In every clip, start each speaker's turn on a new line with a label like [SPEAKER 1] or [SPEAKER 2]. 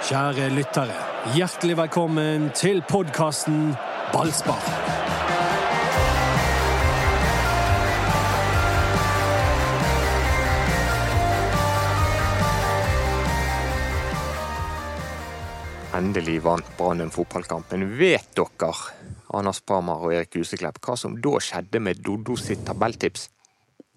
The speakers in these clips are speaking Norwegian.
[SPEAKER 1] Kjære lyttere, hjertelig velkommen til podkasten Ballspar.
[SPEAKER 2] Endelig vant Brann en fotballkamp. Men vet dere, Anders Pramar og Erik Huseklepp, hva som da skjedde med Doddo sitt tabelltips?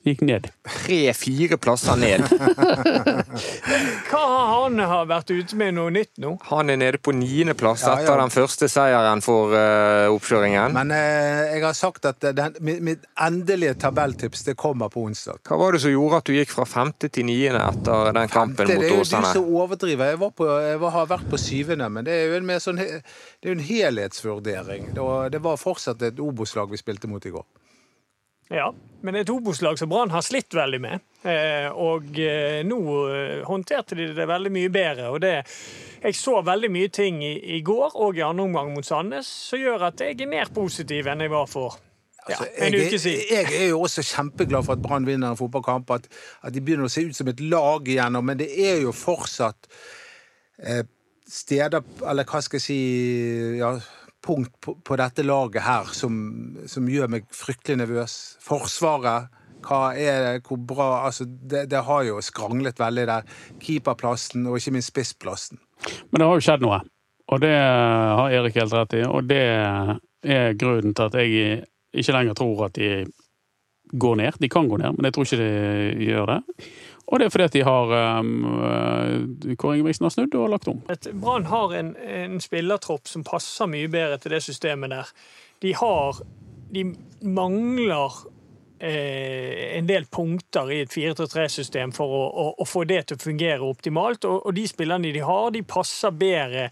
[SPEAKER 3] Gikk ned.
[SPEAKER 2] Tre-fire plasser ned.
[SPEAKER 4] Hva har han har vært ute med noe nytt nå?
[SPEAKER 2] Han er nede på niendeplass
[SPEAKER 5] Ja, ja.
[SPEAKER 2] etter den første seieren for uh, oppkjøringen.
[SPEAKER 5] Men uh, jeg har sagt at den, mitt, mitt endelige tabelltips det kommer på onsdag.
[SPEAKER 2] Hva var det som gjorde at du gikk fra femte til niende etter den kampen mot Åsane?
[SPEAKER 5] det er jo du som overdriver. Jeg, var på, jeg var, har vært på syvende, men det er jo en, mer sånn, det er en helhetsvurdering. Det var, det var fortsatt et Obos-lag vi spilte mot i går.
[SPEAKER 4] Ja, men et Obos-lag som Brann har slitt veldig med. Eh, og eh, nå eh, håndterte de det veldig mye bedre. og det Jeg så veldig mye ting i, i går og i andre omgang mot Sandnes som gjør at jeg er mer positiv enn jeg var for ja,
[SPEAKER 5] Altså,
[SPEAKER 4] en uke siden.
[SPEAKER 5] jeg er jo også kjempeglad for at Brann vinner en fotballkamp, at, at de begynner å se ut som et lag igjen. Men det er jo fortsatt eh, steder, eller hva skal jeg si ja, punkt på, på dette laget her som, som gjør meg fryktelig nervøs. Forsvaret. Hva er det, hvor bra altså det, det har jo skranglet veldig der. Keeperplassen og ikke minst spissplassen.
[SPEAKER 3] Men det har jo skjedd noe, og det har Erik helt rett i. Og det er grunnen til at jeg ikke lenger tror at de går ned. De kan gå ned, men jeg tror ikke de gjør det. Og det er fordi at de har um, Kåre Ingebrigtsen har snudd og lagt om.
[SPEAKER 4] Brann har en, en spillertropp som passer mye bedre til det systemet der. De har De mangler eh, en del punkter i et 4-3-3-system for å, å, å få det til å fungere optimalt. Og, og de spillerne de har, de passer bedre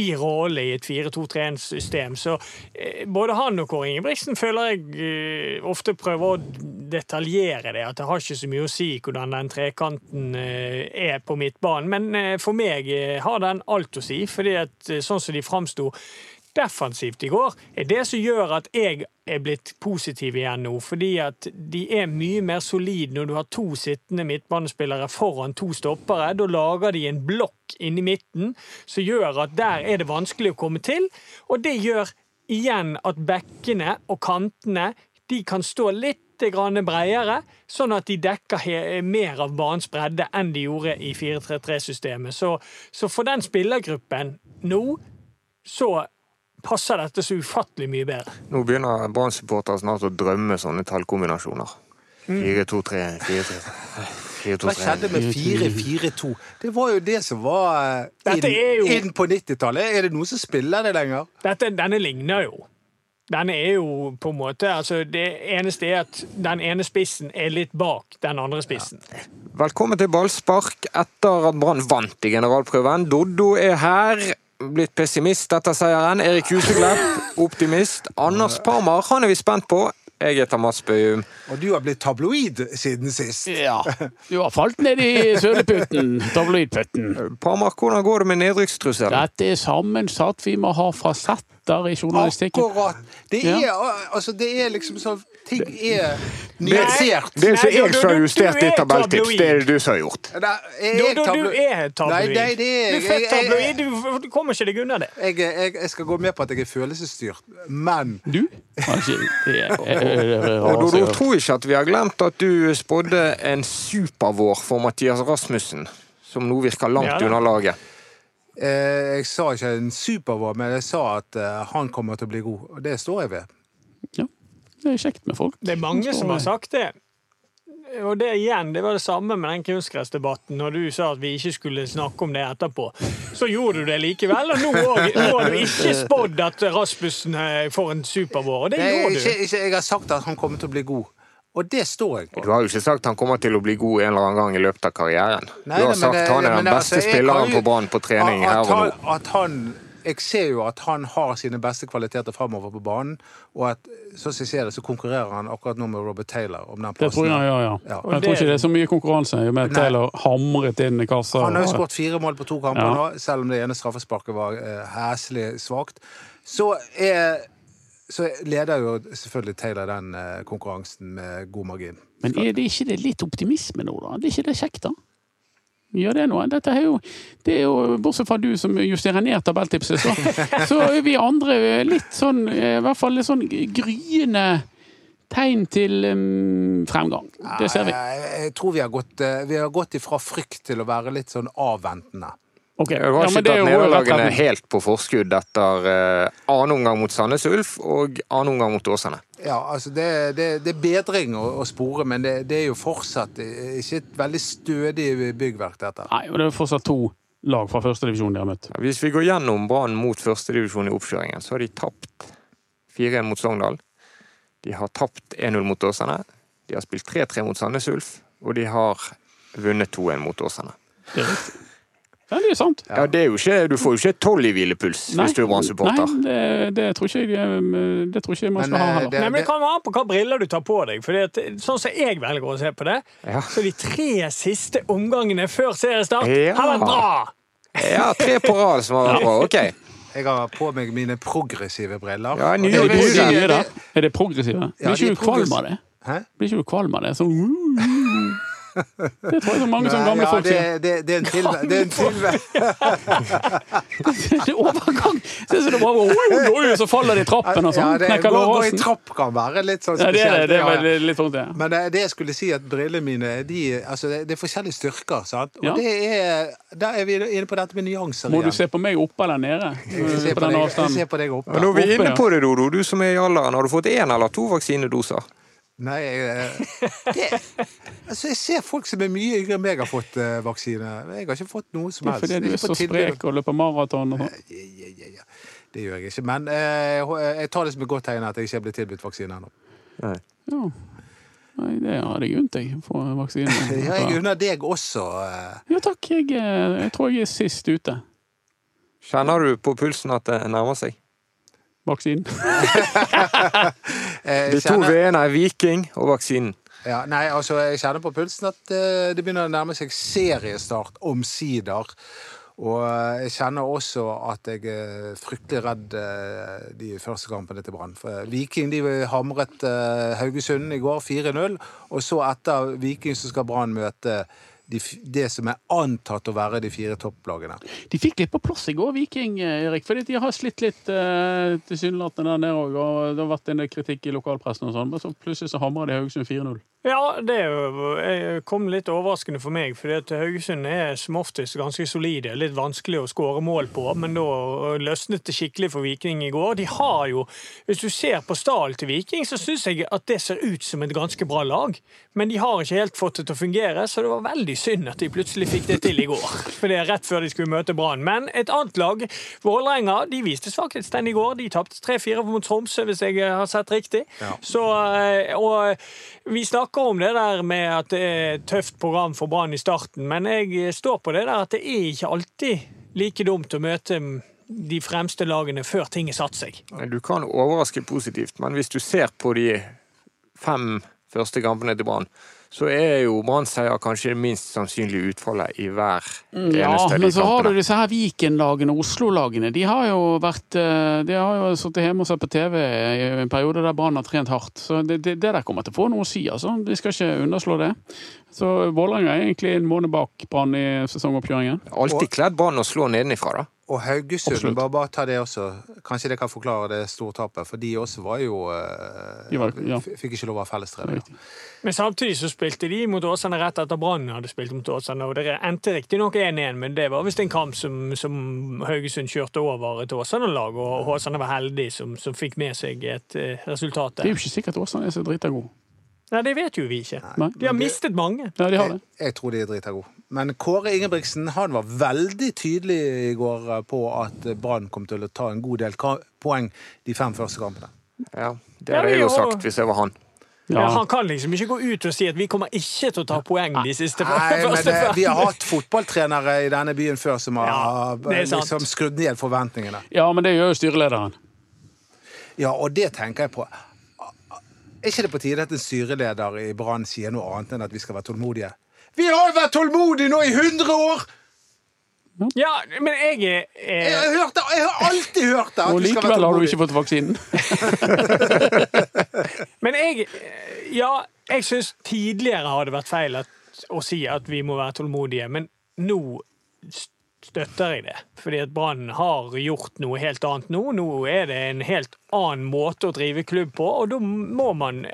[SPEAKER 4] i rolle i et 4-2-3-system. Så eh, både han og Kåre Ingebrigtsen føler jeg eh, ofte prøver å detaljere det. At det har ikke så mye å si hvordan den trekanten eh, er på midtbanen. Men eh, for meg eh, har den alt å si, fordi at eh, sånn som de framsto defensivt i går, er det som gjør at jeg er blitt positiv igjen nå. Fordi at de er mye mer solide når du har to sittende midtbanespillere foran to stoppere. Da lager de en blokk inni midten som gjør at der er det vanskelig å komme til. Og det gjør igjen at bekkene og kantene de kan stå litt bredere, sånn at de dekker mer av banens bredde enn de gjorde i 4-3-3-systemet. Så, så for den spillergruppen nå, så passer dette så ufattelig mye bedre.
[SPEAKER 2] Nå begynner Brann-supportere snart å drømme sånne tallkombinasjoner.
[SPEAKER 5] Mm.
[SPEAKER 2] 4-2-3, 4-3
[SPEAKER 5] Hva skjedde med 4-4-2? Det var jo det som var eh, inn,
[SPEAKER 4] jo-
[SPEAKER 5] inn på 90-tallet. Er det noen som spiller det lenger?
[SPEAKER 4] Dette, denne ligner jo. Denne er jo på en måte altså Det eneste er at den ene spissen er litt bak den andre spissen.
[SPEAKER 2] Velkommen til ballspark etter at Brann vant i generalprøven. Doddo er her. Blitt pessimist etter seieren. Erik Huseklepp, optimist. Anders Parmar, han er vi spent på. Jeg heter Mats Bøyum.
[SPEAKER 5] Og du har blitt tabloid siden sist.
[SPEAKER 3] Ja. Du har falt ned i søleputten, tabloidputten.
[SPEAKER 2] Parmar, hvordan går det med nedrykkstrusselen?
[SPEAKER 3] Dette er sammensatt. Vi må ha fasetter i journalistikken.
[SPEAKER 5] Akkurat. Det
[SPEAKER 3] Ja.
[SPEAKER 5] er, altså, det er liksom sånn Ting er nyansert.
[SPEAKER 2] Det er
[SPEAKER 4] ikke
[SPEAKER 2] jeg som har justert ditt tabelltips. Det er det du som har gjort.
[SPEAKER 5] Nei, jeg
[SPEAKER 4] Du,
[SPEAKER 5] er
[SPEAKER 4] du, er tabloid.
[SPEAKER 5] Nei, nei, det er
[SPEAKER 4] du er født
[SPEAKER 5] jeg- jeg-
[SPEAKER 4] tabloid. Du, kommer ikke deg unna det.
[SPEAKER 5] Jeg, jeg, jeg skal gå med på at jeg er følelsesstyrt, men
[SPEAKER 3] Du? Kanskje
[SPEAKER 2] Og Dodo, tror ikke at vi har glemt at du spådde en supervår for Mathias Rasmussen, som nå virker langt
[SPEAKER 4] Ja
[SPEAKER 2] unna laget.
[SPEAKER 5] Eh, Jeg sa ikke en supervår, men jeg sa at eh, han kommer til å bli god. Og det står jeg ved.
[SPEAKER 3] Ja, det er kjekt med folk.
[SPEAKER 4] Det er mange som har sagt det. Og det igjen, det var det samme med den kunstgressdebatten. Når du sa at vi ikke skulle snakke om det etterpå, så gjorde du det likevel. Og nå, nå har du ikke spådd at Rasmussen eh, får en supervår, og det
[SPEAKER 5] Jeg,
[SPEAKER 4] gjorde
[SPEAKER 5] ikke,
[SPEAKER 4] du.
[SPEAKER 5] ikke, jeg har sagt at han kommer til å bli god, og det står jeg på.
[SPEAKER 2] Du har jo ikke sagt han kommer til å bli god en eller annen gang i løpet av karrieren.
[SPEAKER 5] Nei,
[SPEAKER 2] du har
[SPEAKER 5] nei,
[SPEAKER 2] sagt
[SPEAKER 5] det-
[SPEAKER 2] han er den
[SPEAKER 5] altså,
[SPEAKER 2] beste
[SPEAKER 5] altså,
[SPEAKER 2] spilleren
[SPEAKER 5] jo-
[SPEAKER 2] på Brann på trening
[SPEAKER 5] at
[SPEAKER 2] her og nå.
[SPEAKER 5] At han, jeg ser jo at han har sine beste kvaliteter framover på banen, og at sånn som jeg ser det, så konkurrerer han akkurat nå med Robert Taylor om den
[SPEAKER 3] Det tror jeg, ja, ja.
[SPEAKER 5] Ja.
[SPEAKER 3] Jeg tror ikke det er så mye konkurranse i og med at
[SPEAKER 5] Nei.
[SPEAKER 3] Taylor hamret inn i kassa.
[SPEAKER 5] Han har jo skåret fire mål på to kamper
[SPEAKER 3] Ja.
[SPEAKER 5] nå, selv om det ene straffesparket var eh, heslig svakt. Så, er, så leder jo selvfølgelig Taylor den eh, konkurransen med god margin.
[SPEAKER 3] Men er det ikke det litt optimisme nå, da? Det er ikke det kjekt, da? Ja, det noe. Dette er jo, det er jo Bortsett fra du som justerer ned tabelltipset, så, så er vi andre litt sånn I hvert fall litt sånn gryende tegn til um, fremgang. Det ser vi.
[SPEAKER 5] Jeg, jeg tror vi har gått, eh, vi har gått ifra frykt til å være litt sånn avventende.
[SPEAKER 3] Ok,
[SPEAKER 2] Jeg har
[SPEAKER 3] ja, er
[SPEAKER 2] nederlagene helt på forskudd etter uh, annen omgang mot Sandnes Ulf og annen omgang mot Åsane.
[SPEAKER 5] Ja, altså det, det, det er bedring å, å spore, men det, det er jo fortsatt eh, ikke et veldig stødig byggverk, dette.
[SPEAKER 3] Nei, og det er fortsatt to lag fra førstedivisjon de har møtt.
[SPEAKER 2] Hvis vi går gjennom Brann mot førstedivisjon i oppkjøringen, så har de tapt 4-1 mot Sogndal. De har tapt 1-0 mot Åsane. De har spilt 3-3 mot Sandnes Ulf, og de har vunnet 2-1 mot Åsane.
[SPEAKER 3] Det er riktig. Ja, det er sant.
[SPEAKER 2] Ja, det er jo ikke, Du får jo ikke tolv i hvilepuls hvis du er Brann-supporter.
[SPEAKER 3] Nei, det, det tror ikke jeg det tror ikke man
[SPEAKER 5] Men,
[SPEAKER 3] skal ha
[SPEAKER 5] eh,
[SPEAKER 3] heller.
[SPEAKER 5] det-
[SPEAKER 4] Nei, men Det kan være an på hva briller du tar på deg. For sånn som jeg velger å se på det,
[SPEAKER 2] Ja.
[SPEAKER 4] så de tre siste omgangene før seriestart
[SPEAKER 2] Ja.
[SPEAKER 4] har vært bra!
[SPEAKER 2] Ja, tre på rad som har vært bra. Ok.
[SPEAKER 5] Jeg har på meg mine progressive briller.
[SPEAKER 2] Ja, nye
[SPEAKER 5] det
[SPEAKER 3] Er de
[SPEAKER 5] vil si-
[SPEAKER 2] briller.
[SPEAKER 3] nye, da? Er det progressive?
[SPEAKER 5] Ja,
[SPEAKER 3] Blir
[SPEAKER 5] er
[SPEAKER 3] ikke du kvalm av det?
[SPEAKER 5] Hæ?
[SPEAKER 3] Blir ikke du kvalm av det? Sånn Det tror jeg så mange som gamle
[SPEAKER 5] ja,
[SPEAKER 3] folk sier.
[SPEAKER 5] det, det. Det er en tilve
[SPEAKER 3] Det er overgang! Det er så det bare oi, oi, oi, så faller de i trappen og sånn.
[SPEAKER 5] Ja, det, gå, gå i trapp kan være litt sånn
[SPEAKER 3] Ja, det er det.
[SPEAKER 5] spesielt.
[SPEAKER 3] Er litt vondt, ja.
[SPEAKER 5] Men det, det jeg skulle si, at brillene mine de, altså det, det er forskjellige styrker. sant? Og
[SPEAKER 3] Ja.
[SPEAKER 5] det er, Da er vi inne på dette med nyanser
[SPEAKER 3] Må du se på meg oppe eller nede?
[SPEAKER 5] Jeg ser
[SPEAKER 3] På
[SPEAKER 5] på
[SPEAKER 3] den
[SPEAKER 5] deg,
[SPEAKER 3] avstanden.
[SPEAKER 5] ser på deg oppe.
[SPEAKER 2] Og nå er vi inne på det, Dodo. Du som er i alderen. Har du fått én eller to vaksinedoser?
[SPEAKER 5] Nei, jeg, det, altså jeg ser folk som er mye yngre enn meg har fått eh, vaksine. Jeg har ikke fått noe som
[SPEAKER 3] Det
[SPEAKER 5] helst.
[SPEAKER 3] fordi du er så sprek og løper maraton og sånn.
[SPEAKER 5] Ja, ja, ja, ja. Det gjør jeg ikke. Men eh, jeg tar det som et godt tegn at jeg ikke er blitt tilbudt vaksine ennå.
[SPEAKER 3] Ja. Nei, det hadde jeg unnt deg få vaksine.
[SPEAKER 5] Ja, jeg unner deg også. eh.
[SPEAKER 3] Ja takk, jeg, eh, jeg tror jeg er sist ute.
[SPEAKER 2] Kjenner du på pulsen at det nærmer seg?
[SPEAKER 3] Vaksinen.
[SPEAKER 5] Eh,
[SPEAKER 2] De to V-ene er Viking og vaksinen.
[SPEAKER 5] Ja, nei, altså, jeg kjenner på pulsen at eh, det begynner å nærme seg seriestart omsider. Og eh, jeg kjenner også at jeg er fryktelig redd de første kampene til Brann. Viking de hamret Haugesund i går 4-0, og så etter Viking så skal Brann møte de, det som er antatt å være de fire topplagene.
[SPEAKER 3] De fikk litt på plass i går, Viking, Erik. Fordi de har slitt litt eh, tilsynelatende der nede òg. Og det har vært en del kritikk i lokalpressen og sånn. Men så plutselig så hamrer de Haugesund 4-0.
[SPEAKER 4] Ja, det kom litt overraskende for meg, fordi at Haugesund er som oftest ganske solide. Litt vanskelig å skåre mål på, men da løsnet det skikkelig for Viking i går. De har jo, Hvis du ser på stallen til Viking, så syns jeg at det ser ut som et ganske bra lag. Men de har ikke helt fått det til å fungere, så det var veldig synd at de plutselig fikk det til i går. For det er rett før de skulle møte Brann. Men et annet lag, Vålerenga, de viste svakhetstegn i går. De tapte 3-4 mot Tromsø, hvis jeg har sett riktig.
[SPEAKER 5] Ja.
[SPEAKER 4] Så, eh, og vi snakker om det der med at det er et tøft program for Brann i starten, men jeg står på det der at det er ikke alltid like dumt å møte de fremste lagene før ting har satt seg.
[SPEAKER 2] Du kan overraske positivt, men hvis du ser på de fem første kampene til Brann, så er jo Brann-seier kanskje det minst sannsynlige utfallet i hver
[SPEAKER 3] Ja,
[SPEAKER 2] eneste av de
[SPEAKER 3] men så har du disse her Viken-lagene, Oslo-lagene. De har jo vært eh, De har jo sittet hjemme og sett på TV i en periode der Brann har trent hardt. Så det, det, det der kommer til å få noe å si, altså. Vi skal ikke underslå det. Så Vålerenga er egentlig en måned bak Brann i sesongoppkjøringen.
[SPEAKER 2] Alltid kledd Brann å slå nedenifra, da.
[SPEAKER 5] Og Haugesund,
[SPEAKER 3] Absolutt.
[SPEAKER 5] bare, bare ta det også. Kanskje det kan forklare det stortapet, for de også var jo eh,
[SPEAKER 3] De var- ja.
[SPEAKER 5] Fikk ikke lov av fellestrening.
[SPEAKER 3] Riktig.
[SPEAKER 4] Men samtidig så spilte de mot Åsane rett etter Brann hadde spilt mot Åsane, og det endte riktignok 1-1, men det var visst en kamp som, som Haugesund kjørte over et Åsane-lag, og Åsane var heldig som, som fikk med seg et eh, resultat
[SPEAKER 3] Det er jo ikke sikkert Åsane er så drita god.
[SPEAKER 4] Nei, det vet jo vi ikke.
[SPEAKER 3] Nei.
[SPEAKER 4] De har mistet mange.
[SPEAKER 3] Ja, de har det.
[SPEAKER 5] jeg tror de er drita gode. Men Kåre Ingebrigtsen han var veldig tydelig i går eh, på at Brann kom til å ta en god del poeng de fem første kampene.
[SPEAKER 2] Ja, det
[SPEAKER 4] Ja,
[SPEAKER 2] hadde jeg jo sagt hvis jeg var han.
[SPEAKER 4] Ja.
[SPEAKER 3] Ja.
[SPEAKER 4] han kan liksom ikke gå ut og si at vi kommer ikke til å ta poeng de siste
[SPEAKER 5] Nei, men
[SPEAKER 4] første
[SPEAKER 5] eh, vi har hatt fotballtrenere i denne byen før som har
[SPEAKER 4] Ja, det
[SPEAKER 5] liksom, skrudd ned forventningene.
[SPEAKER 3] ja, men det gjør jo styrelederen.
[SPEAKER 5] Ja, og det tenker jeg på. Er ikke det på tide at en styreleder i Brann sier noe annet enn at vi skal være tålmodige? Vi har jo vært tålmodige nå i 100 år!
[SPEAKER 4] Ja, men jeg er
[SPEAKER 5] Jeg
[SPEAKER 4] eh,
[SPEAKER 5] har, hørt det, jeg har alltid hørt det! at
[SPEAKER 3] Og
[SPEAKER 5] vi skal være
[SPEAKER 3] likevel har du ikke fått vaksinen.
[SPEAKER 4] Men jeg eh, Ja, jeg syns tidligere har det vært feil at, å si at vi må være tålmodige, men nå støtter jeg det. Fordi at Brann har gjort noe helt annet nå. Nå er det en helt annen måte å drive klubb på, og da må man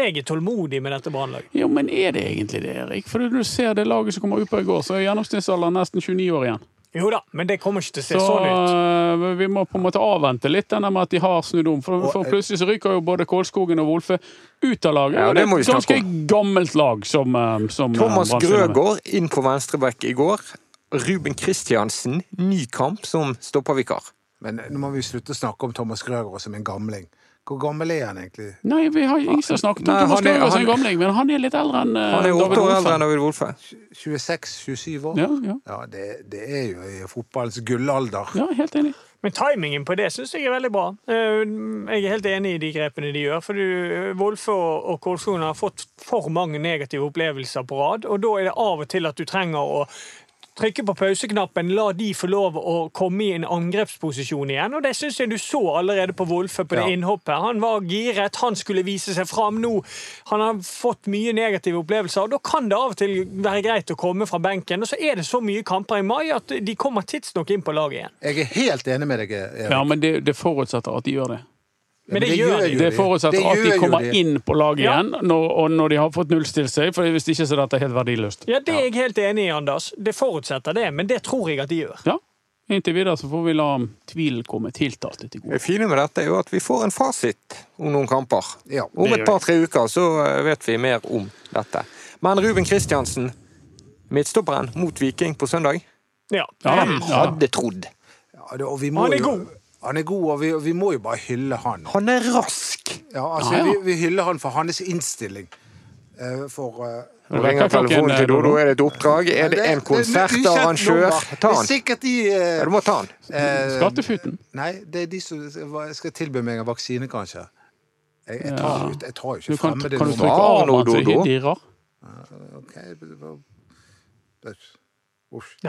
[SPEAKER 4] jeg er tålmodig med dette Brannlaget.
[SPEAKER 3] Jo, men er det egentlig det, Erik? For du ser det laget som kommer ut på i går, så er gjennomsnittsalderen nesten 29 år igjen.
[SPEAKER 4] Jo da, men det kommer ikke til å se
[SPEAKER 3] Så
[SPEAKER 4] sånn ut.
[SPEAKER 3] Så vi må på en måte avvente litt denne med at de har snudd om. For, for plutselig så ryker jo både Kålskogen og Wolfe ut av laget.
[SPEAKER 2] Ja, det
[SPEAKER 3] det er et ganske gammelt lag som, som
[SPEAKER 2] Thomas. Grøgaard inn på venstreback i går. Ruben Kristiansen, ny kamp som stoppervikar.
[SPEAKER 5] Men nå må vi slutte å snakke om Thomas Grøgaard som en gamling. Hvor gammel er han egentlig?
[SPEAKER 3] Nei, vi har ingen som har snakket om
[SPEAKER 2] Nei,
[SPEAKER 3] Thomas
[SPEAKER 2] han
[SPEAKER 3] Grøgaard som en gamling, men han er litt eldre enn øh,
[SPEAKER 2] Han er
[SPEAKER 3] David
[SPEAKER 2] åtte år
[SPEAKER 3] Wolfe.
[SPEAKER 2] eldre enn David Wolfe.
[SPEAKER 5] 26-27 år?
[SPEAKER 3] Ja, ja.
[SPEAKER 5] Ja, det, det er jo i fotballens gullalder.
[SPEAKER 3] ja, helt enig.
[SPEAKER 4] Men timingen på det syns jeg er veldig bra. Eh, Jeg er helt enig i de grepene de gjør. For du, Wolfe og Kolsson har fått for mange negative opplevelser på rad, og da er det av og til at du trenger å trykke på pauseknappen, la de få lov å komme i en angrepsposisjon igjen. Og det syns jeg du så allerede på Wolfe på det
[SPEAKER 5] Ja.
[SPEAKER 4] innhoppet. Han var giret, han skulle vise seg fram nå. Han har fått mye negative opplevelser, og da kan det av og til være greit å komme fra benken. Og så er det så mye kamper i mai at de kommer tidsnok inn på laget igjen.
[SPEAKER 5] Jeg er helt enig med deg, Erik.
[SPEAKER 3] Ja, men det, det forutsetter at de gjør det.
[SPEAKER 4] Men det gjør de.
[SPEAKER 3] Det forutsetter
[SPEAKER 5] Det
[SPEAKER 3] at de kommer inn på laget
[SPEAKER 4] Ja.
[SPEAKER 3] igjen, når, og når de har fått nullstilt seg. For hvis ikke så er dette helt verdiløst.
[SPEAKER 4] Ja, Det er jeg helt enig i, Anders. Det forutsetter det, men det tror jeg at de gjør.
[SPEAKER 3] Ja. Inntil videre så får vi la tvilen komme tiltalte til
[SPEAKER 2] Det fine med dette er jo at vi får en fasit om noen kamper.
[SPEAKER 5] Ja,
[SPEAKER 2] Om et par-tre uker så eh, vet vi mer om dette. Men Ruben Kristiansen, midtstopperen mot Viking på søndag.
[SPEAKER 4] Ja.
[SPEAKER 3] Ja,
[SPEAKER 2] Hvem hadde trodd?
[SPEAKER 5] Ja, det, og vi må
[SPEAKER 4] Han er
[SPEAKER 5] jo-
[SPEAKER 4] god.
[SPEAKER 5] Han er god, og vi, vi må jo bare hylle han.
[SPEAKER 2] Han er rask!
[SPEAKER 5] Ja, altså,
[SPEAKER 3] Ja, ja.
[SPEAKER 5] Vi, vi hyller han for hans innstilling. Uh, for uh,
[SPEAKER 2] Nå ringer telefonen til Dodo. Er det et oppdrag? Er det en konsertarrangør? Ta
[SPEAKER 5] Det er
[SPEAKER 2] han.
[SPEAKER 5] sikkert de eh,
[SPEAKER 2] Ja, du må ta han.
[SPEAKER 5] eh,
[SPEAKER 3] Skattefuten.
[SPEAKER 5] Nei, det er de som skal tilby meg en vaksine, kanskje. Jeg, jeg, tar, jo- jeg tar jo ikke
[SPEAKER 3] kan,
[SPEAKER 5] fremmede
[SPEAKER 3] kan du trykke av
[SPEAKER 2] nå,
[SPEAKER 3] han det dirrer?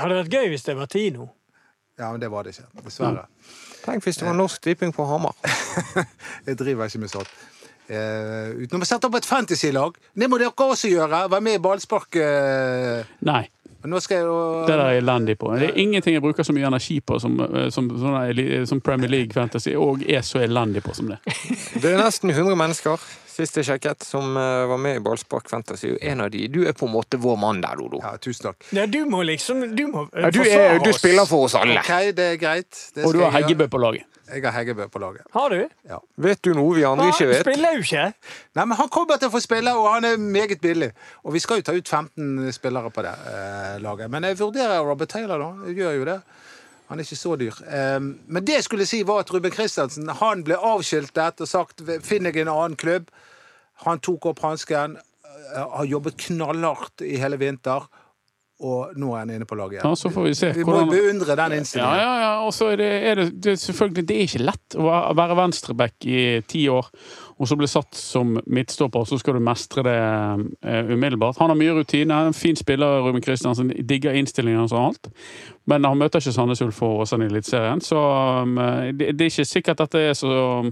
[SPEAKER 4] Hadde vært gøy hvis det var Tino.
[SPEAKER 5] Ja, men det var det ikke. Dessverre.
[SPEAKER 2] Tenk hvis det var Norsk Tipping på Hamar.
[SPEAKER 5] Jeg driver ikke med sånt. Uh, utenom å sette opp et fantasy-lag. Det må dere også gjøre. Være med i ballspark. Uh...
[SPEAKER 3] Nei,
[SPEAKER 5] Nå skal jeg jo
[SPEAKER 3] det der er jeg elendig på. Det er ingenting jeg bruker så mye energi på som, eh, som, sånn som Premier League Fantasy, og er så elendig på som det.
[SPEAKER 2] Det er nesten 100 mennesker sist jeg sjekket, som eh, var med i Ballspark Fantasy. En av de, Du er på en måte vår mann der, Dodo.
[SPEAKER 5] Ja, tusen takk.
[SPEAKER 4] Ja, du må liksom Du må eh,
[SPEAKER 2] Ja, du,
[SPEAKER 4] forsvare
[SPEAKER 2] er, du
[SPEAKER 4] oss.
[SPEAKER 2] spiller for oss alle.
[SPEAKER 5] Ok, det er greit. Det
[SPEAKER 3] Og du har. Heggebø på laget.
[SPEAKER 5] Jeg har Heggebø på laget.
[SPEAKER 4] Har du?
[SPEAKER 2] Vet du noe vi andre ikke
[SPEAKER 4] Han
[SPEAKER 2] vet?
[SPEAKER 4] spiller jo ikke.
[SPEAKER 5] Nei, men Han kommer til å få spille, og han er meget billig. Og vi skal jo ta ut 15 spillere på det eh, laget. Men jeg vurderer Robert Taylor, da. Jeg gjør jo det. Han er ikke så dyr. Eh, men det jeg skulle si var at Ruben Kristiansen han ble avskiltet og sagt finn deg en annen klubb. Han tok opp hansken, eh, har jobbet knallhardt i hele vinter, og nå er han inne på laget igjen.
[SPEAKER 3] Ja, så får vi se
[SPEAKER 5] Vi må
[SPEAKER 3] hvordan
[SPEAKER 5] beundre den
[SPEAKER 3] Ja,
[SPEAKER 5] innstillingen.
[SPEAKER 3] ja, ja. Og så er det, er det, det selvfølgelig Det er ikke lett å være- venstreback i ti år, og så bli satt som midtstopper, så skal du mestre det eh, umiddelbart. Han har mye rutine. En fin spiller, Ruben Kristiansen. Digger innstillingen hans og alt. Men han møter ikke Sandnes Ulf og Åsane i Eliteserien, så um, det, det er ikke sikkert at det er så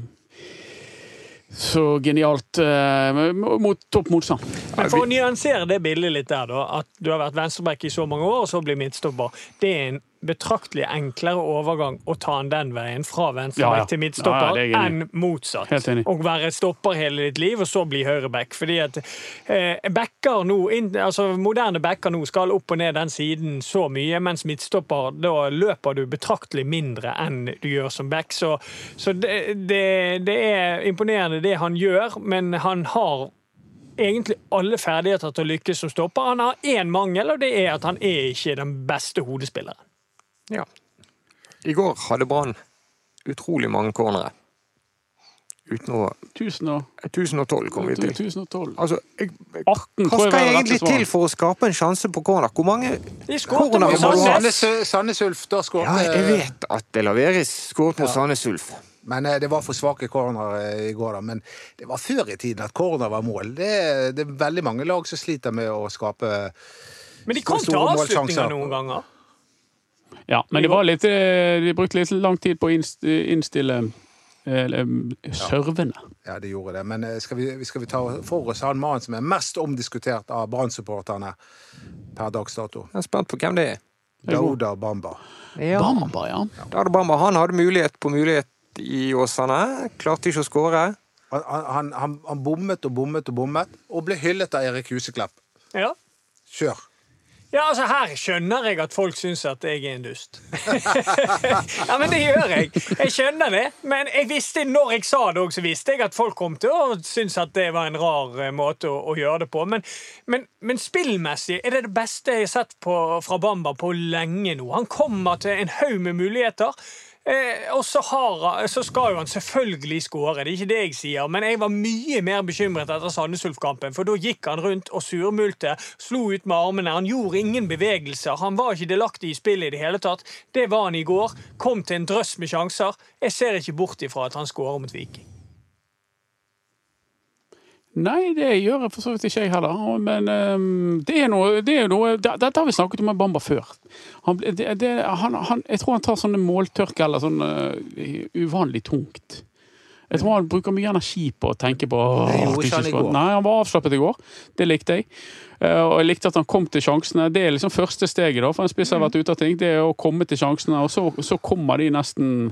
[SPEAKER 3] så genialt eh, mot topp motstand.
[SPEAKER 4] Men for å nyansere det bildet litt der, da, at du har vært venstreback i så mange år, og så blir midtstopper, det er en betraktelig enklere overgang å ta den den veien, fra venstreback
[SPEAKER 3] Ja, ja.
[SPEAKER 4] til midtstopper,
[SPEAKER 3] Ja,
[SPEAKER 4] enn motsatt. Å være stopper hele ditt liv, og så bli høyreback. Fordi at eh, backer nå, in, altså moderne backer nå skal opp og ned den siden så mye, mens midtstopper, da løper du betraktelig mindre enn du gjør som back. Så, så det, det, det er imponerende det han gjør, men han har egentlig alle ferdigheter til å lykkes som stopper. Han har én mangel, og det er at han er ikke den beste hodespilleren.
[SPEAKER 2] Ja. I går hadde Brann utrolig mange cornere. Uten å
[SPEAKER 3] 1000 og,
[SPEAKER 2] 1012 kom vi til.
[SPEAKER 3] 1012.
[SPEAKER 2] Altså, jeg,
[SPEAKER 3] 18
[SPEAKER 2] hva skal
[SPEAKER 3] jeg
[SPEAKER 2] egentlig til for å skape en sjanse på corner? Hvor mange Corner må du ha.
[SPEAKER 4] Sandnes.
[SPEAKER 5] Ulf, da skåret
[SPEAKER 2] Ja, jeg vet at det laveres skåret mot
[SPEAKER 5] Ja.
[SPEAKER 2] Sandnes Ulf.
[SPEAKER 5] Men eh, det var for svake corner eh, i går, da. Men det var før i tiden at corner var mål. Det, det er veldig mange lag som sliter med å skape
[SPEAKER 4] Men de kom til
[SPEAKER 5] Store
[SPEAKER 4] avslutninger noen ganger.
[SPEAKER 3] Ja, men det var litt, eh, de brukte litt lang tid på å innstille servene. Ja.
[SPEAKER 5] Ja, de gjorde det. Men eh, skal vi, skal vi ta for oss han mannen som er mest omdiskutert av Brann-supporterne per dags dato?
[SPEAKER 2] Jeg er spent på hvem det er.
[SPEAKER 5] Dauda Bamba.
[SPEAKER 2] Ja.
[SPEAKER 3] Bamba, ja.
[SPEAKER 2] Dauda Bamba han hadde mulighet på mulighet i Åsane. Klarte ikke å skåre.
[SPEAKER 5] Han, han, han, han bommet og bommet og bommet, og ble hyllet av Erik Huseklepp.
[SPEAKER 4] Ja.
[SPEAKER 5] Kjør.
[SPEAKER 4] Ja, altså Her skjønner jeg at folk syns at jeg er en dust. ja, men det gjør jeg. Jeg skjønner det. Men jeg visste, når jeg sa det òg, så visste jeg at folk kom til å synes at det var en rar eh, måte å, å gjøre det på. Men, men, men spillmessig er det det beste jeg har sett på, fra Bamba på lenge nå. Han kommer til en haug med muligheter. Eh, og så, så, skal jo han selvfølgelig skåre, det er ikke det jeg sier. Men jeg var mye mer bekymret etter Sandnes Ulf-kampen. For da gikk han rundt og surmulte, slo ut med armene. Han gjorde ingen bevegelser. Han var ikke delaktig i spillet i det hele tatt. Det var han i går. Kom til en drøss med sjanser. Jeg ser ikke bort ifra at han skårer mot Viking.
[SPEAKER 3] Nei, det gjør jeg for så vidt ikke jeg heller. Men um, det er noe, det er noe Dette har vi snakket om med Bamba før. Han, det, han, han, jeg tror han tar sånne måltørker eller sånn uh, uvanlig tungt. Jeg tror han bruker mye energi på å tenke på
[SPEAKER 5] Nei, han.
[SPEAKER 3] Nei, han var avslappet i går. Det likte jeg. Uh, og jeg likte at han kom til sjansene. Det er liksom første steget da, for en spiss har vært ute av ting. Det er å komme til sjansene, og så, så kommer de nesten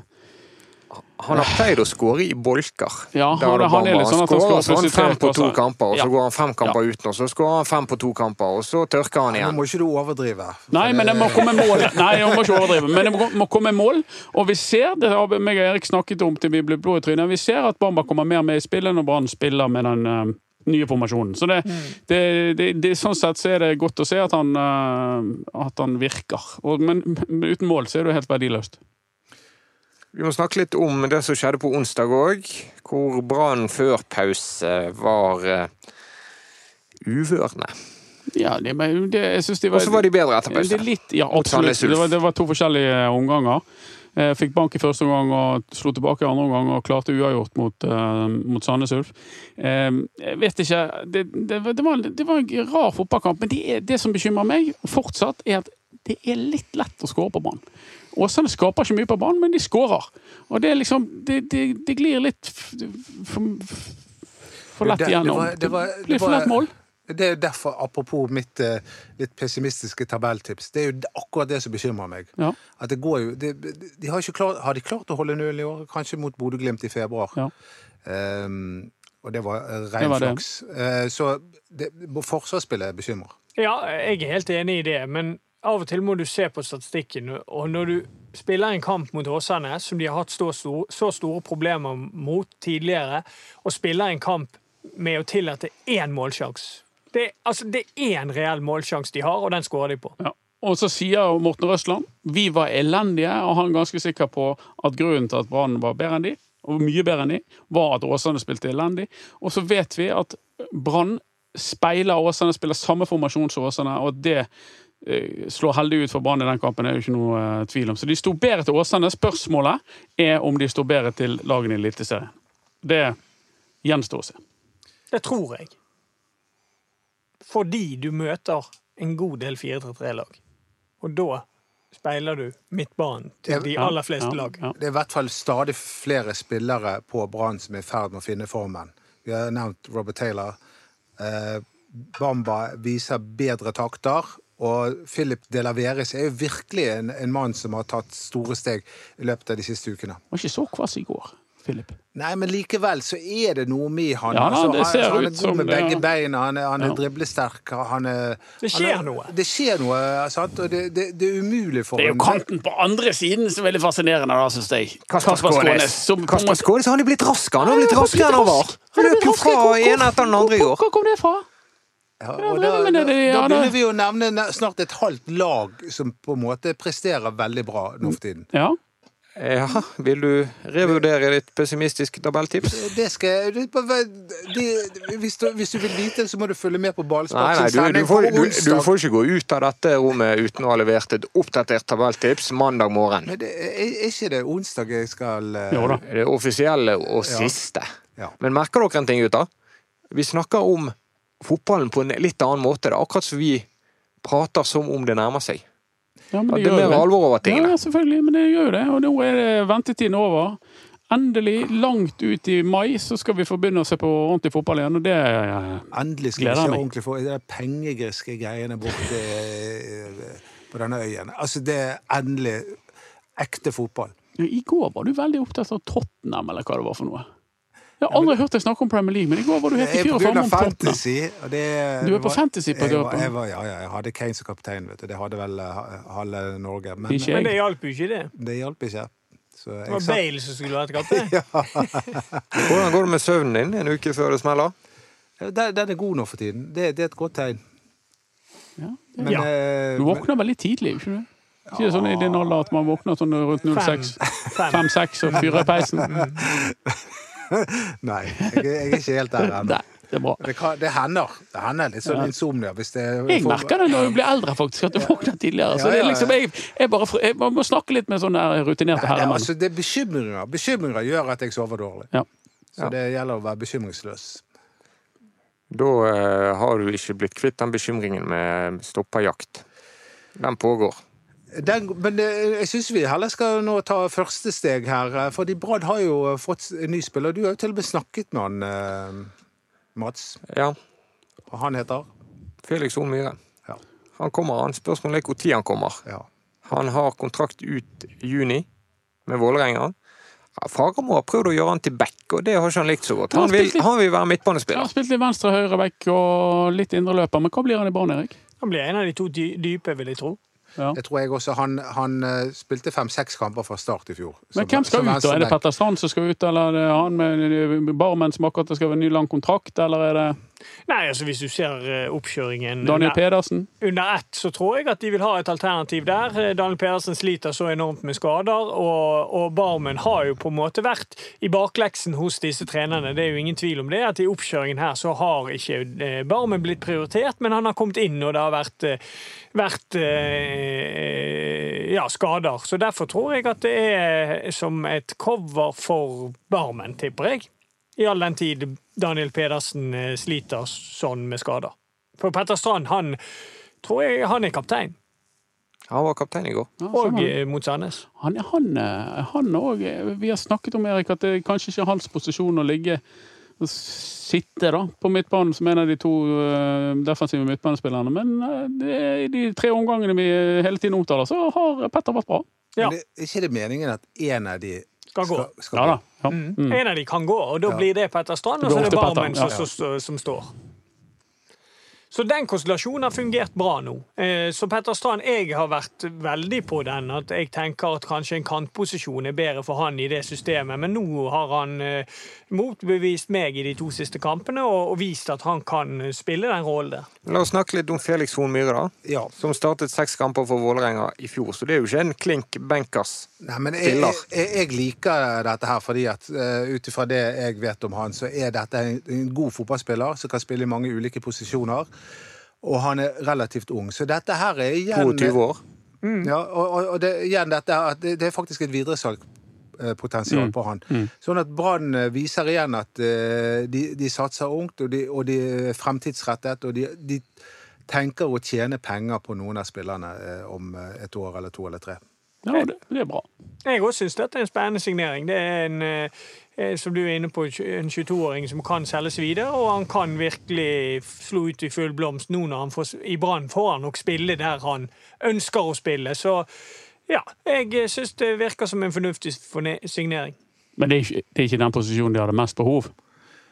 [SPEAKER 2] Han har pleid å skåre i bolker.
[SPEAKER 3] Ja, han,
[SPEAKER 2] han-
[SPEAKER 3] han er litt sånn at han
[SPEAKER 2] skårer
[SPEAKER 3] Så
[SPEAKER 2] sånn
[SPEAKER 3] plutselig
[SPEAKER 2] fem på to kamper, og så
[SPEAKER 3] Ja.
[SPEAKER 2] går han fem kamper uten, og så skårer han fem på to kamper, og så tørker han
[SPEAKER 5] Nå
[SPEAKER 2] igjen.
[SPEAKER 5] må ikke du overdrive.
[SPEAKER 3] Nei, men det må komme mål. Nei, jeg må ikke overdrive, men det må, komme mål. Og vi ser, det har meg og Erik snakket om til vi ble blå i trynet, vi ser at Bamba kommer mer med i spillet når Brann spiller med den eh, nye formasjonen. Så det, det, det, det, sånn sett så er det godt å se at han, eh, at han virker. Og, men, men uten mål så er det jo helt verdiløst.
[SPEAKER 2] Vi må snakke litt om det som skjedde på onsdag òg, hvor Brann før pause var uh, uvørende.
[SPEAKER 3] Ja, det, men det, jeg synes de var
[SPEAKER 2] Og så var de bedre etter pause.
[SPEAKER 3] litt, ja, absolutt. Det var, det var to forskjellige omganger. Eh, Fikk bank i første omgang og slo tilbake i andre omgang og klarte uavgjort mot, uh, mot Sandnes Ulf. Uh, jeg vet ikke det, det, var- det, var, det var en rar fotballkamp, men det, det som bekymrer meg fortsatt, er at det er litt lett å skåre på banen. Åsane skaper ikke mye på banen, men de skårer. Og det er liksom Det, det, det glir litt for, for lett
[SPEAKER 5] Det- det
[SPEAKER 3] igjennom.
[SPEAKER 5] var- det var-
[SPEAKER 3] Det
[SPEAKER 5] det
[SPEAKER 3] blir for lett mål.
[SPEAKER 5] Det er jo derfor, apropos mitt eh, litt pessimistiske tabelltips, det er jo akkurat det som bekymrer meg.
[SPEAKER 3] Ja.
[SPEAKER 5] At det går jo de, de har, ikke klart, har de klart å holde null i år? Kanskje mot Bodø-Glimt i februar.
[SPEAKER 3] Ja.
[SPEAKER 5] Um, og det var eh,
[SPEAKER 3] Det
[SPEAKER 5] ren
[SPEAKER 3] det.
[SPEAKER 5] flaks. Uh, så det, forsvarsspillet bekymrer.
[SPEAKER 4] Ja, jeg er helt enig i det, men av og til må du se på statistikken. Og når du spiller en kamp mot Åsane, som de har hatt så store, så store problemer mot tidligere, og spiller en kamp med å tillate én målsjanse det, altså, det er én reell målsjanse de har, og den skårer de på.
[SPEAKER 3] Ja. Og så sier Morten Røsland vi var elendige, og han er ganske sikker på at grunnen til at Brann var bedre enn de, og mye bedre enn de, var at Åsane spilte elendig. Og så vet vi at Brann speiler Åsane, spiller samme formasjon som Åsane, og det slår heldig ut for Brann i den kampen, det er jo ikke noe eh, tvil om. Så de sto bedre til Åsane. Spørsmålet er om de står bedre til lagene i Eliteserien. Det gjenstår å se.
[SPEAKER 4] Det tror jeg. Fordi du møter en god del 4-3-3-lag. Og da speiler du midtbanen til de aller fleste
[SPEAKER 3] ja,
[SPEAKER 4] lag.
[SPEAKER 3] ja.
[SPEAKER 5] Det er i hvert fall stadig flere spillere på Brann som er i ferd med å finne formen. Vi har nevnt Robert Taylor. Eh, Bamba viser bedre takter. Og Philip de Laveres er jo virkelig en, en mann som har tatt store steg i løpet av de siste ukene.
[SPEAKER 3] Han Var ikke så kvass i går, Philip.
[SPEAKER 5] Nei, men likevel så er det noe med han.
[SPEAKER 3] Ja,
[SPEAKER 5] altså,
[SPEAKER 3] det
[SPEAKER 5] han,
[SPEAKER 3] ser
[SPEAKER 5] han er god
[SPEAKER 3] som
[SPEAKER 5] med begge
[SPEAKER 3] ja.
[SPEAKER 5] beina, han er, han er
[SPEAKER 3] Ja.
[SPEAKER 5] driblesterk. Han er,
[SPEAKER 4] Det skjer
[SPEAKER 5] han er,
[SPEAKER 4] noe.
[SPEAKER 5] Det skjer noe, sant? Og det, det, det er umulig for ham.
[SPEAKER 3] Det er jo kanten på andre siden som er veldig fascinerende, da, syns jeg.
[SPEAKER 2] Kasper Skånes.
[SPEAKER 3] som
[SPEAKER 2] Kasper Skånes han er blitt raskere. Han har blitt raskere enn han var. Han løp jo fra en etter den andre i år.
[SPEAKER 3] Hvor kom det fra?
[SPEAKER 5] Ja,
[SPEAKER 3] Ja,
[SPEAKER 5] og da, da, da begynner vi å nevne snart et halvt lag som på en måte presterer veldig bra nå for tiden.
[SPEAKER 3] Ja.
[SPEAKER 2] Ja, vil du revurdere ditt pessimistiske tabelltips?
[SPEAKER 5] Det skal det, det, hvis, du, hvis du vil vite det, så må du følge med på Ballspark
[SPEAKER 2] du, du, får, du, du får ikke gå ut av dette rommet uten å ha levert et oppdatert tabelltips mandag morgen.
[SPEAKER 5] Men det, er er ikke det onsdag jeg skal eh,
[SPEAKER 3] Jo da.
[SPEAKER 2] Det offisielle og
[SPEAKER 5] Ja.
[SPEAKER 2] siste.
[SPEAKER 5] Ja.
[SPEAKER 2] Men merker dere en ting, gutter? Vi snakker om fotballen på en litt annen måte. Det er akkurat som vi prater som om det nærmer seg.
[SPEAKER 3] ja men det
[SPEAKER 2] det er mer alvor over tingene.
[SPEAKER 3] ja, selvfølgelig, men det gjør det. Og nå er det ventetiden over. Endelig, langt ut i mai, så skal vi få begynne å se på ordentlig fotball igjen. Og det eh,
[SPEAKER 5] Endelig skal
[SPEAKER 3] Gleder
[SPEAKER 5] vi se
[SPEAKER 3] meg.
[SPEAKER 5] ordentlig Det de pengegriske greiene borte eh, på denne øyen. Altså, det er endelig ekte fotball.
[SPEAKER 3] I går var du veldig opptatt av Tottenham, eller hva det var for noe. Jeg har aldri hørt deg snakke om Premier League, men i går var du helt i fyr og flamme om
[SPEAKER 5] fantasy. Og det,
[SPEAKER 3] Du er på
[SPEAKER 5] var-
[SPEAKER 3] fantasy på døpen.
[SPEAKER 5] jeg var, ja, ja, jeg hadde Kane som kaptein, vet du. Det hadde vel eh, halve Norge. Men
[SPEAKER 3] Ikke
[SPEAKER 4] Men det hjalp jo ikke, det.
[SPEAKER 5] det hjalp ikke. Så
[SPEAKER 4] Det var Bale som skulle vært kaptein.
[SPEAKER 2] Hvordan går det med søvnen din en uke før det smeller?
[SPEAKER 5] Den, den er god nå for tiden. Det, det er et godt tegn.
[SPEAKER 3] Ja.
[SPEAKER 5] Men,
[SPEAKER 4] Ja.
[SPEAKER 5] eh,
[SPEAKER 3] Du våkner veldig tidlig, ikke du? Ikke det sånn i din alder at man våkner sånn rundt 06,
[SPEAKER 4] Fem.
[SPEAKER 3] 5-6 og fyrer i peisen?
[SPEAKER 5] Nei, jeg, jeg er ikke helt der ennå.
[SPEAKER 3] Det bra.
[SPEAKER 5] Det, det hender. Det hender litt sånn
[SPEAKER 3] Ja.
[SPEAKER 5] insomnia hvis det
[SPEAKER 3] Jeg merker det når du blir eldre, faktisk, at du våkner tidligere. Så det er liksom, jeg, jeg, bare, jeg må snakke litt med sånne rutinerte
[SPEAKER 5] er
[SPEAKER 3] herremenn.
[SPEAKER 5] altså, det er bekymringer. Bekymringer gjør at jeg sover dårlig.
[SPEAKER 3] Ja.
[SPEAKER 5] Så det gjelder å være bekymringsløs.
[SPEAKER 2] Da eh, har du ikke blitt kvitt den bekymringen med stopperjakt. Den pågår.
[SPEAKER 5] Den, men eh, jeg syns vi heller skal nå ta første steg her. eh, Fordi Brad har jo fått en ny spiller. Du har jo til og med snakket med han, eh, Mats.
[SPEAKER 2] Ja,
[SPEAKER 5] Og han heter
[SPEAKER 2] Felix Horn Myhre.
[SPEAKER 5] Ja.
[SPEAKER 2] Han kommer, han. Spørsmålet er når han kommer.
[SPEAKER 5] ja.
[SPEAKER 2] Han har kontrakt ut juni med Vålerenga. Fagermo har prøvd å gjøre han til back, og det har ikke han likt så godt.
[SPEAKER 3] Han
[SPEAKER 2] Han vil, han vil være
[SPEAKER 3] Jeg har spilt litt venstre, høyre, back og litt indreløper, men hva blir han i Brann, Erik?
[SPEAKER 4] Han blir en av de to dype, vil jeg tro.
[SPEAKER 3] Ja.
[SPEAKER 5] Jeg tror jeg også Han, han eh, spilte fem-seks kamper fra start i fjor.
[SPEAKER 3] Men
[SPEAKER 5] Som-
[SPEAKER 3] hvem skal ut, da? Er det. Petter Strand som skal ut, eller er det han med Barmen som akkurat skal ha en ny lang kontrakt, eller er det
[SPEAKER 4] Nei, altså Hvis du ser eh, oppkjøringen
[SPEAKER 3] Daniel
[SPEAKER 4] under,
[SPEAKER 3] Pedersen?
[SPEAKER 4] under ett, så tror jeg at de vil ha et alternativ der. Eh, Daniel Pedersen sliter så enormt med skader, og, og Barmen har jo på en måte vært i bakleksen hos disse trenerne. Det er jo ingen tvil om det. at I oppkjøringen her så har ikke eh, Barmen blitt prioritert, men han har kommet inn, og det har vært, vært ja, skader. Så derfor tror jeg at det er som et cover for Barmen, tipper jeg. I all den tid Daniel Pedersen eh, sliter sånn med skader. For Petter Strand, han tror jeg han er kaptein.
[SPEAKER 2] Han var kaptein i går.
[SPEAKER 3] Ja,
[SPEAKER 4] Og
[SPEAKER 3] han-
[SPEAKER 4] eh, mot Sandnes.
[SPEAKER 3] Han, han, eh, han òg Vi har snakket om Erik, at det er kanskje ikke er hans posisjon å ligge og sitte da, på midtbanen som en av de to eh, defensive midtbanespillerne. Men eh, det, er i de tre omgangene vi hele tiden omtaler, så har Petter vært bra.
[SPEAKER 4] Ja.
[SPEAKER 5] Men det, er ikke det meningen at en av de
[SPEAKER 4] Skal gå.
[SPEAKER 5] skal, skal
[SPEAKER 3] Ja da. Ja.
[SPEAKER 4] Mm. En av de kan gå, og da blir det Petter Strand, og så er det Barmen som, som står. Så den konstellasjonen har fungert bra nå. Eh, Så Petter Strand, jeg har vært veldig på den. At jeg tenker at kanskje en kantposisjon er bedre for han i det systemet. Men nå har han eh, motbevist meg i de to siste kampene og, vist at han kan spille den rollen der.
[SPEAKER 2] La oss snakke litt om Felix Horn Myhre, da.
[SPEAKER 5] Ja.
[SPEAKER 2] Som startet seks kamper for Vålerenga i fjor, så det er jo ikke en klink benkers
[SPEAKER 5] Nei, men jeg,
[SPEAKER 2] Spiller.
[SPEAKER 5] jeg, jeg liker dette her fordi at uh, ut ifra det jeg vet om han, så er dette en, en god fotballspiller som kan spille i mange ulike posisjoner. Og han er relativt ung. Så dette her er igjen
[SPEAKER 2] 22 år.
[SPEAKER 5] Ja, og, og, og det, igjen dette at det, det er faktisk et videresalgpotensial på han. Sånn at Brann eh, viser igjen at eh, de, de satser ungt, og de, og de er fremtidsrettet, og de, de tenker å tjene penger på noen av spillerne eh, om eh, et år eller to eller tre.
[SPEAKER 3] Ja, det, det er bra.
[SPEAKER 4] Jeg også syns dette er en spennende signering. Det er en, eh, som du er inne på, en 22-åring som kan selges videre, og han kan virkelig slå ut i full blomst nå når han får, i Brann får han nok spille der han ønsker å spille. Så ja, jeg syns det virker som en fornuftig signering.
[SPEAKER 3] Men det er, ikke, det er ikke den posisjonen de hadde mest behov.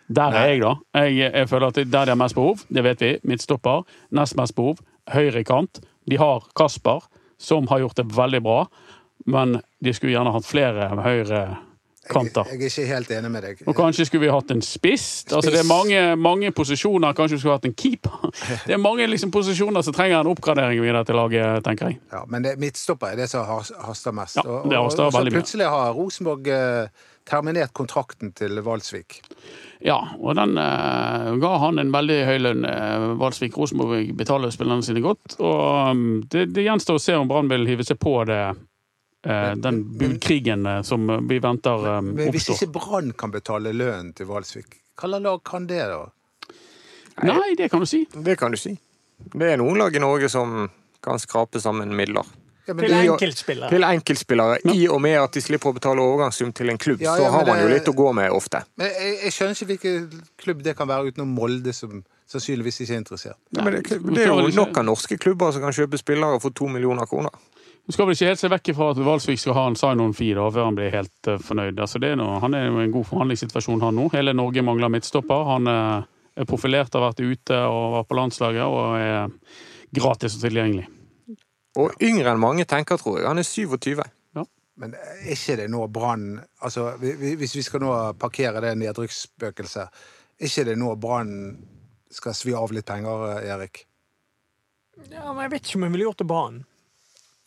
[SPEAKER 3] Der er jeg, da. Jeg, jeg føler at Der de har mest behov, det vet vi. Midtstopper. Nest mest behov, høyre kant. De har Kasper, som har gjort det veldig bra. Men de skulle gjerne hatt flere høyre kanter.
[SPEAKER 5] jeg er ikke helt enig med deg.
[SPEAKER 3] Og kanskje skulle vi hatt en spiss. Altså, det er mange, mange posisjoner. Kanskje vi skulle hatt en keeper. Det er mange liksom, posisjoner som trenger en oppgradering videre til laget, tenker jeg.
[SPEAKER 5] Ja, men det, midtstopper er det som haster mest.
[SPEAKER 3] Ja, det haster
[SPEAKER 5] og så
[SPEAKER 3] veldig mye.
[SPEAKER 5] plutselig har Rosenborg eh, terminert kontrakten til Valsvik.
[SPEAKER 3] Ja, og den eh, ga han en veldig høy lønn. Eh, Valsvik Rosenborg betaler spillerne sine godt. Og um, det, det gjenstår å se om Brann vil hive seg på det, den budkrigen eh, som vi venter oppstår.
[SPEAKER 5] Men hvis ikke Brann kan betale lønnen til Valsvik, slags lag kan det, da?
[SPEAKER 3] Nei, det kan du si.
[SPEAKER 2] Det kan du si. Det er noen lag i Norge som kan skrape sammen midler.
[SPEAKER 5] Ja,
[SPEAKER 4] Til enkeltspillere.
[SPEAKER 2] Til enkeltspillere, i og med at de slipper å betale overgangssum til en klubb,
[SPEAKER 5] Ja,
[SPEAKER 2] så har man jo litt å gå med ofte.
[SPEAKER 5] Men jeg, jeg skjønner ikke hvilken klubb det kan være utenom Molde, som sannsynligvis ikke er interessert.
[SPEAKER 2] Ja, men det, det er jo nok av norske klubber som kan kjøpe spillere for to millioner kroner.
[SPEAKER 3] Du skal vel ikke helt se vekk fra at Valsvik skal ha en sign-on-fee før han blir helt eh, fornøyd. Altså, det er noe, han er jo i en god forhandlingssituasjon, han nå. Hele Norge mangler midtstopper. Han eh, er profilert, har vært ute og var på landslaget og er gratis og tilgjengelig.
[SPEAKER 2] Og yngre enn mange tenker, tror jeg. Han er 27.
[SPEAKER 5] Men er ikke det nå Brann altså, vi- vi- Hvis vi skal nå parkere det nedrykksspøkelset, er ikke det nå Brann skal svi av litt penger, Erik?
[SPEAKER 4] Ja, men jeg vet ikke om jeg ville gjort det Brann.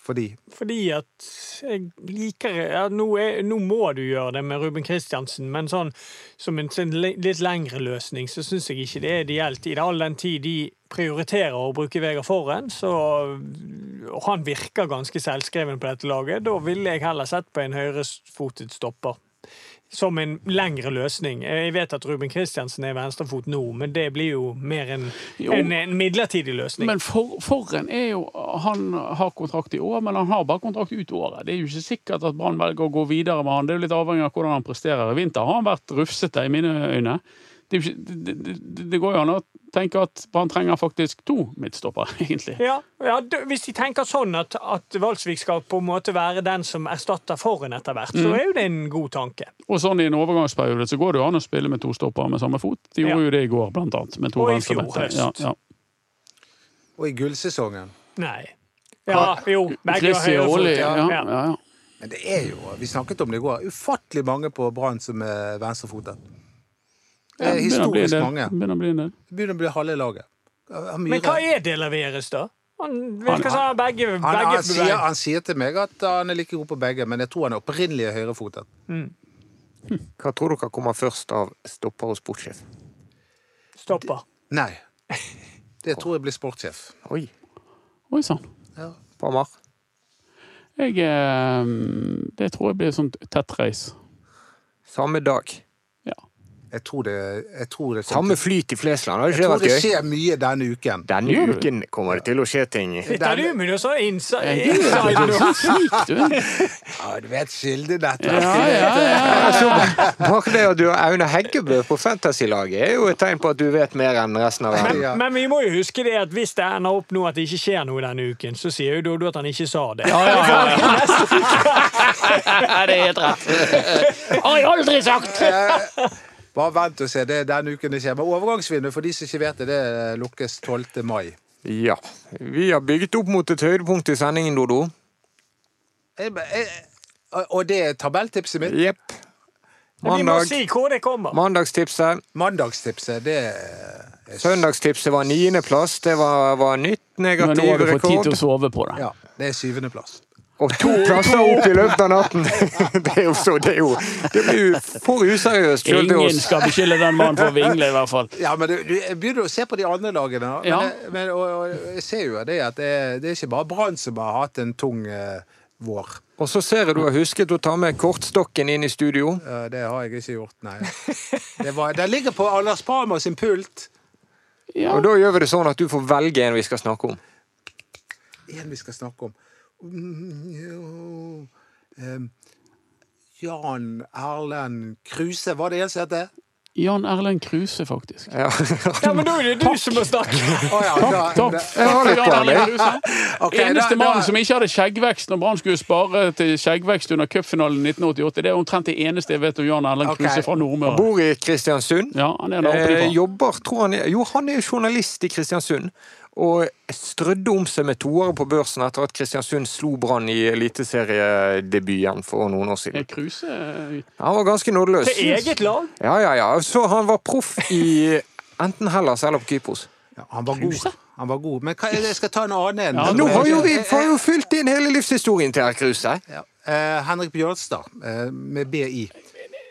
[SPEAKER 5] Fordi
[SPEAKER 4] Fordi at jeg liker ja, nå, er, nå må du gjøre det med Ruben Kristiansen, men sånn som en sånn litt lengre løsning, så syns jeg ikke det er ideelt. I all den tid de prioriterer å bruke Vegard Forhen, så og han virker ganske selvskreven på dette laget, da ville jeg heller sett på en høyrefotet stopper. Som en lengre løsning. Jeg vet at Ruben Kristiansen er venstrefot nå, men det blir jo mer en,
[SPEAKER 3] Jo.
[SPEAKER 4] en, en midlertidig løsning.
[SPEAKER 3] Men for, Forren er jo Han har kontrakt i år, men han har bare kontrakt ut året. Det er jo ikke sikkert at Brann velger å gå videre med han. Det er jo litt avhengig av hvordan han presterer. I vinter har han vært rufsete, i mine øyne. Det, det, det, går jo an å tenke at Brann trenger faktisk to midtstoppere, egentlig.
[SPEAKER 4] Ja, ja Hvis de tenker sånn at, at Valsvik skal på en måte være den som erstatter Forhen etter hvert, så er jo det en god tanke.
[SPEAKER 3] Og sånn i en overgangsperiode så går det jo an å spille med to stoppere med samme fot. De gjorde
[SPEAKER 4] Ja.
[SPEAKER 3] jo det i går, blant annet. Med to
[SPEAKER 4] Og i fjor høst.
[SPEAKER 3] Ja, ja.
[SPEAKER 5] Og i gullsesongen.
[SPEAKER 4] Nei. Ja, jo. Begge har høyrefot.
[SPEAKER 3] ja,
[SPEAKER 4] Ja.
[SPEAKER 3] ja, ja.
[SPEAKER 5] Men det er jo, vi snakket om det i går, ufattelig mange på Brann som er venstrefotet. Det er
[SPEAKER 3] en
[SPEAKER 5] historisk mange.
[SPEAKER 3] Begynner å bli en del.
[SPEAKER 5] Det begynner å bli halve laget. Ja,
[SPEAKER 4] Men hva er det leveres, da? Han virker som begge, begge,
[SPEAKER 5] han, han, sier, han sier til meg at han er like god på begge, men jeg tror han er opprinnelig høyrefotet.
[SPEAKER 2] Hva tror dere kommer først av stopper og sportssjef?
[SPEAKER 4] stopper.
[SPEAKER 5] Nei. Det tror jeg blir sportssjef.
[SPEAKER 2] Oi,
[SPEAKER 3] Oi sann.
[SPEAKER 2] Bamar.
[SPEAKER 3] Jeg eh, Det tror jeg blir et sånt tett reis.
[SPEAKER 2] Samme dag.
[SPEAKER 5] Jeg tror det, jeg tror det
[SPEAKER 2] Samme flyt i Flesland. Hadde
[SPEAKER 5] Jeg
[SPEAKER 2] ikke det
[SPEAKER 5] tror det skjer mye denne uken.
[SPEAKER 2] Denne uken kommer det til å skje ting.
[SPEAKER 4] Sitter du med noe så
[SPEAKER 3] det
[SPEAKER 4] inside.
[SPEAKER 5] Ja, du vet kildenett.
[SPEAKER 3] Ja, ja, ja.
[SPEAKER 2] Altså, bare det at du har Aune Heggebø på Fantasy-laget, er jo et tegn på at du vet mer enn resten av verden.
[SPEAKER 5] Men,
[SPEAKER 4] Men vi må jo huske det at hvis det ender opp nå at det ikke skjer noe denne uken, så sier jo Dodo at han ikke sa det.
[SPEAKER 3] Ja, ja, ja, ja. det er helt rett. Har jeg aldri sagt!
[SPEAKER 5] Bare vent og se. Det er denne uken det skjer. Men overgangsvinduet, for de som ikke vet det, det lukkes 12. mai.
[SPEAKER 2] Ja. Vi har bygget opp mot et høydepunkt i sendingen, Dodo.
[SPEAKER 5] Jeg- jeg- Og det er tabelltipset mitt.
[SPEAKER 2] Jepp.
[SPEAKER 4] Vi må si hvor det kommer.
[SPEAKER 2] Mandagstipset.
[SPEAKER 5] Mandagstipset, det er
[SPEAKER 2] Søndagstipset var niendeplass. Det var, var nytt
[SPEAKER 3] Men
[SPEAKER 2] rekord.
[SPEAKER 3] nå har du fått tid til å sove på det.
[SPEAKER 5] Ja, det er syvendeplass.
[SPEAKER 2] Og to plasser opp i løpet av natten! Det er jo så, det er jo Det blir jo for useriøst
[SPEAKER 3] Ingen skal beskylde den mannen for å vingle, i hvert fall.
[SPEAKER 5] Ja, men du, jeg begynner å se på de andre lagene. Men,
[SPEAKER 3] Ja.
[SPEAKER 5] men, og, og jeg ser jo det at det, det er ikke bare Brann som har hatt en tung uh, vår.
[SPEAKER 2] Og så ser jeg du har husket å ta med kortstokken inn i studio.
[SPEAKER 5] Uh, det har jeg ikke gjort, nei. Det var, den ligger på Anders Palmer sin pult.
[SPEAKER 3] Ja.
[SPEAKER 2] Og da gjør vi det sånn at du får velge en vi skal snakke om.
[SPEAKER 5] En vi skal snakke om. Mm, Jan Erlend Kruse, var det en som het det?
[SPEAKER 3] Jan Erlend Kruse, faktisk.
[SPEAKER 2] Ja.
[SPEAKER 4] Ja, men da er det du som må snakke.
[SPEAKER 5] Takk, ja,
[SPEAKER 3] Takk.
[SPEAKER 5] da,
[SPEAKER 2] har
[SPEAKER 3] Jan Erlend. Kruse. Eneste mannen som ikke hadde skjeggvekst når Brann skulle spare til skjeggvekst under cupfinalen 1988. Det er omtrent det eneste jeg vet om Jan Erlend. Kruse fra Nordmøre.
[SPEAKER 2] Bor i Kristiansund.
[SPEAKER 3] Ja, han er der oppe
[SPEAKER 2] Eh, jobber, tror han Jo, han er journalist i Kristiansund. Og strødde om seg med toere på børsen etter at Kristiansund slo Brann i eliteseriedebuten for noen år siden.
[SPEAKER 3] Kruse
[SPEAKER 2] Han var ganske nådeløs.
[SPEAKER 4] Til eget lag.
[SPEAKER 2] Ja, ja, ja. Så han var proff i enten Hellas eller på Kypros.
[SPEAKER 5] Ja, han var god. Han var god. Men hva, jeg skal ta en annen en.
[SPEAKER 3] Ja,
[SPEAKER 2] Nå har jo vi har jo fylt inn hele livshistorien til herr Kruse.
[SPEAKER 5] Ja. Eh, Henrik Bjørnstad, eh, med BI.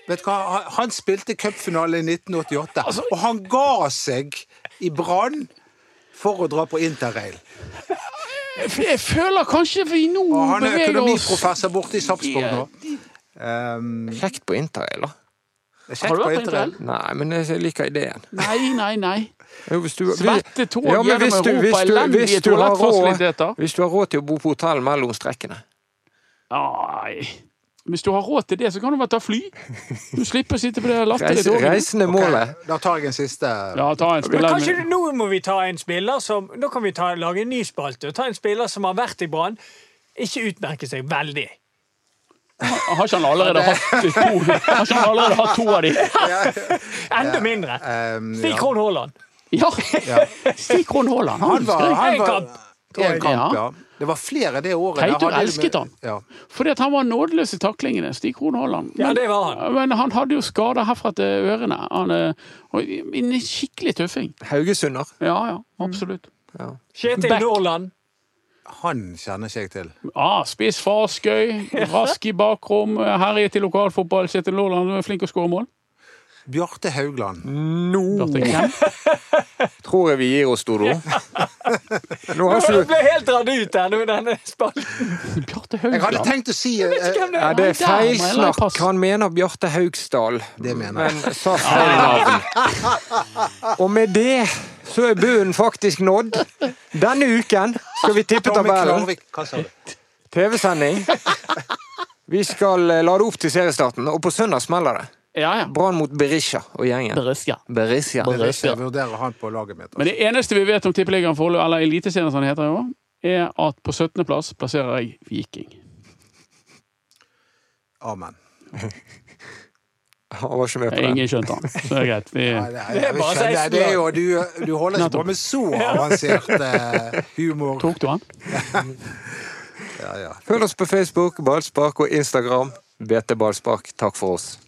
[SPEAKER 5] Vet du hva? Han- Han spilte cupfinale i 1988,
[SPEAKER 3] Altså-
[SPEAKER 5] og han ga seg i Brann for å dra på interrail.
[SPEAKER 3] Jeg føler kanskje vi nå
[SPEAKER 5] Og han er økonomiprofessor borte i Sarpsborg nå. Um,
[SPEAKER 2] Kjekt på interrail, da.
[SPEAKER 3] Har du vært på
[SPEAKER 5] interrail.
[SPEAKER 2] Nei, men jeg liker ideen.
[SPEAKER 3] Nei, nei, nei.
[SPEAKER 2] Jo, hvis du,
[SPEAKER 3] Svette tog
[SPEAKER 2] Ja, men
[SPEAKER 3] gjennom
[SPEAKER 2] du-
[SPEAKER 3] Europa,
[SPEAKER 2] hvis du-
[SPEAKER 3] elendige toalettfasiliteter.
[SPEAKER 2] Hvis du har råd til å bo på hotell mellom strekkene.
[SPEAKER 3] Nei. Hvis du har råd til det, så kan du bare ta fly. Du slipper å sitte på det latterlige
[SPEAKER 2] Reise,
[SPEAKER 3] toget.
[SPEAKER 2] reisende målet.
[SPEAKER 5] Okay. Da tar jeg en siste.
[SPEAKER 3] Ja, ta en
[SPEAKER 4] Men
[SPEAKER 3] spiller
[SPEAKER 4] kanskje nå må vi ta en spiller som Nå kan vi ta, lage en ny spalte. Ta en spiller som har vært i Brann. Ikke utmerket seg veldig.
[SPEAKER 3] Har ikke han allerede hatt to? Har ikke han allerede hatt to av de?
[SPEAKER 4] Enda mindre. Stig. Krohn Haaland.
[SPEAKER 3] Ja! Stig Krohn Haaland. Han
[SPEAKER 5] Han var, han
[SPEAKER 4] En
[SPEAKER 5] var,
[SPEAKER 4] kamp, tror jeg.
[SPEAKER 5] En kamp,
[SPEAKER 3] Ja.
[SPEAKER 5] Ja. Det var flere det året.
[SPEAKER 3] Teitur elsket han.
[SPEAKER 5] Ja.
[SPEAKER 3] Fordi at han var nådeløs i taklingene. Stig Krohn Haaland.
[SPEAKER 4] Ja, det var han.
[SPEAKER 3] Men han hadde jo skader herfra til ørene. Han er en skikkelig tøffing.
[SPEAKER 2] Haugesunder.
[SPEAKER 3] Ja, ja, absolutt.
[SPEAKER 4] Kjetil
[SPEAKER 3] Back.
[SPEAKER 4] Nordland.
[SPEAKER 5] Han kjenner ikke jeg til.
[SPEAKER 3] Ah, spiss Farskøy, rask i bakrom, herjet i lokalfotball. Kjetil Laaland er flink til å skåre mål.
[SPEAKER 5] Bjarte Haugland.
[SPEAKER 3] Bjarte
[SPEAKER 2] tror jeg vi gir oss, Dodo. Nå har ikke du
[SPEAKER 4] ble helt dratt ut her nå, denne spalten.
[SPEAKER 3] Bjarte
[SPEAKER 5] Jeg hadde tenkt å si eh,
[SPEAKER 2] Det er
[SPEAKER 3] Nei, må
[SPEAKER 2] feilsnakk. Han mener Bjarte Haugsdal.
[SPEAKER 5] Det mener jeg.
[SPEAKER 2] Men sa feil navn. Og med det så er bunnen faktisk nådd. Denne uken skal vi tippe tabellen. TV-sending. Vi skal eh, lade opp til seriestarten, og på søndag smeller det.
[SPEAKER 3] Ja, ja.
[SPEAKER 2] Brann mot Berisha og gjengen.
[SPEAKER 3] Berisha.
[SPEAKER 2] Berisha.
[SPEAKER 3] Berisha.
[SPEAKER 5] Jeg vurderer han på laget mitt.
[SPEAKER 3] Men det eneste vi vet om Tippeligaen foreløpig, eller Eliteserien som det heter jo, er at på 17. plass plasserer jeg Viking.
[SPEAKER 5] Amen.
[SPEAKER 2] Han var ikke med på den.
[SPEAKER 3] Ingen skjønte han, så det er greit. Vi,
[SPEAKER 5] Nei, det,
[SPEAKER 4] Det er bare 16
[SPEAKER 5] det er jo, du, du holder ikke på med så avansert uh, humor.
[SPEAKER 3] tok du han?
[SPEAKER 5] Ja, ja.
[SPEAKER 2] Følg oss på Facebook, Ballspark og Instagram. BT Ballspark. Takk for oss.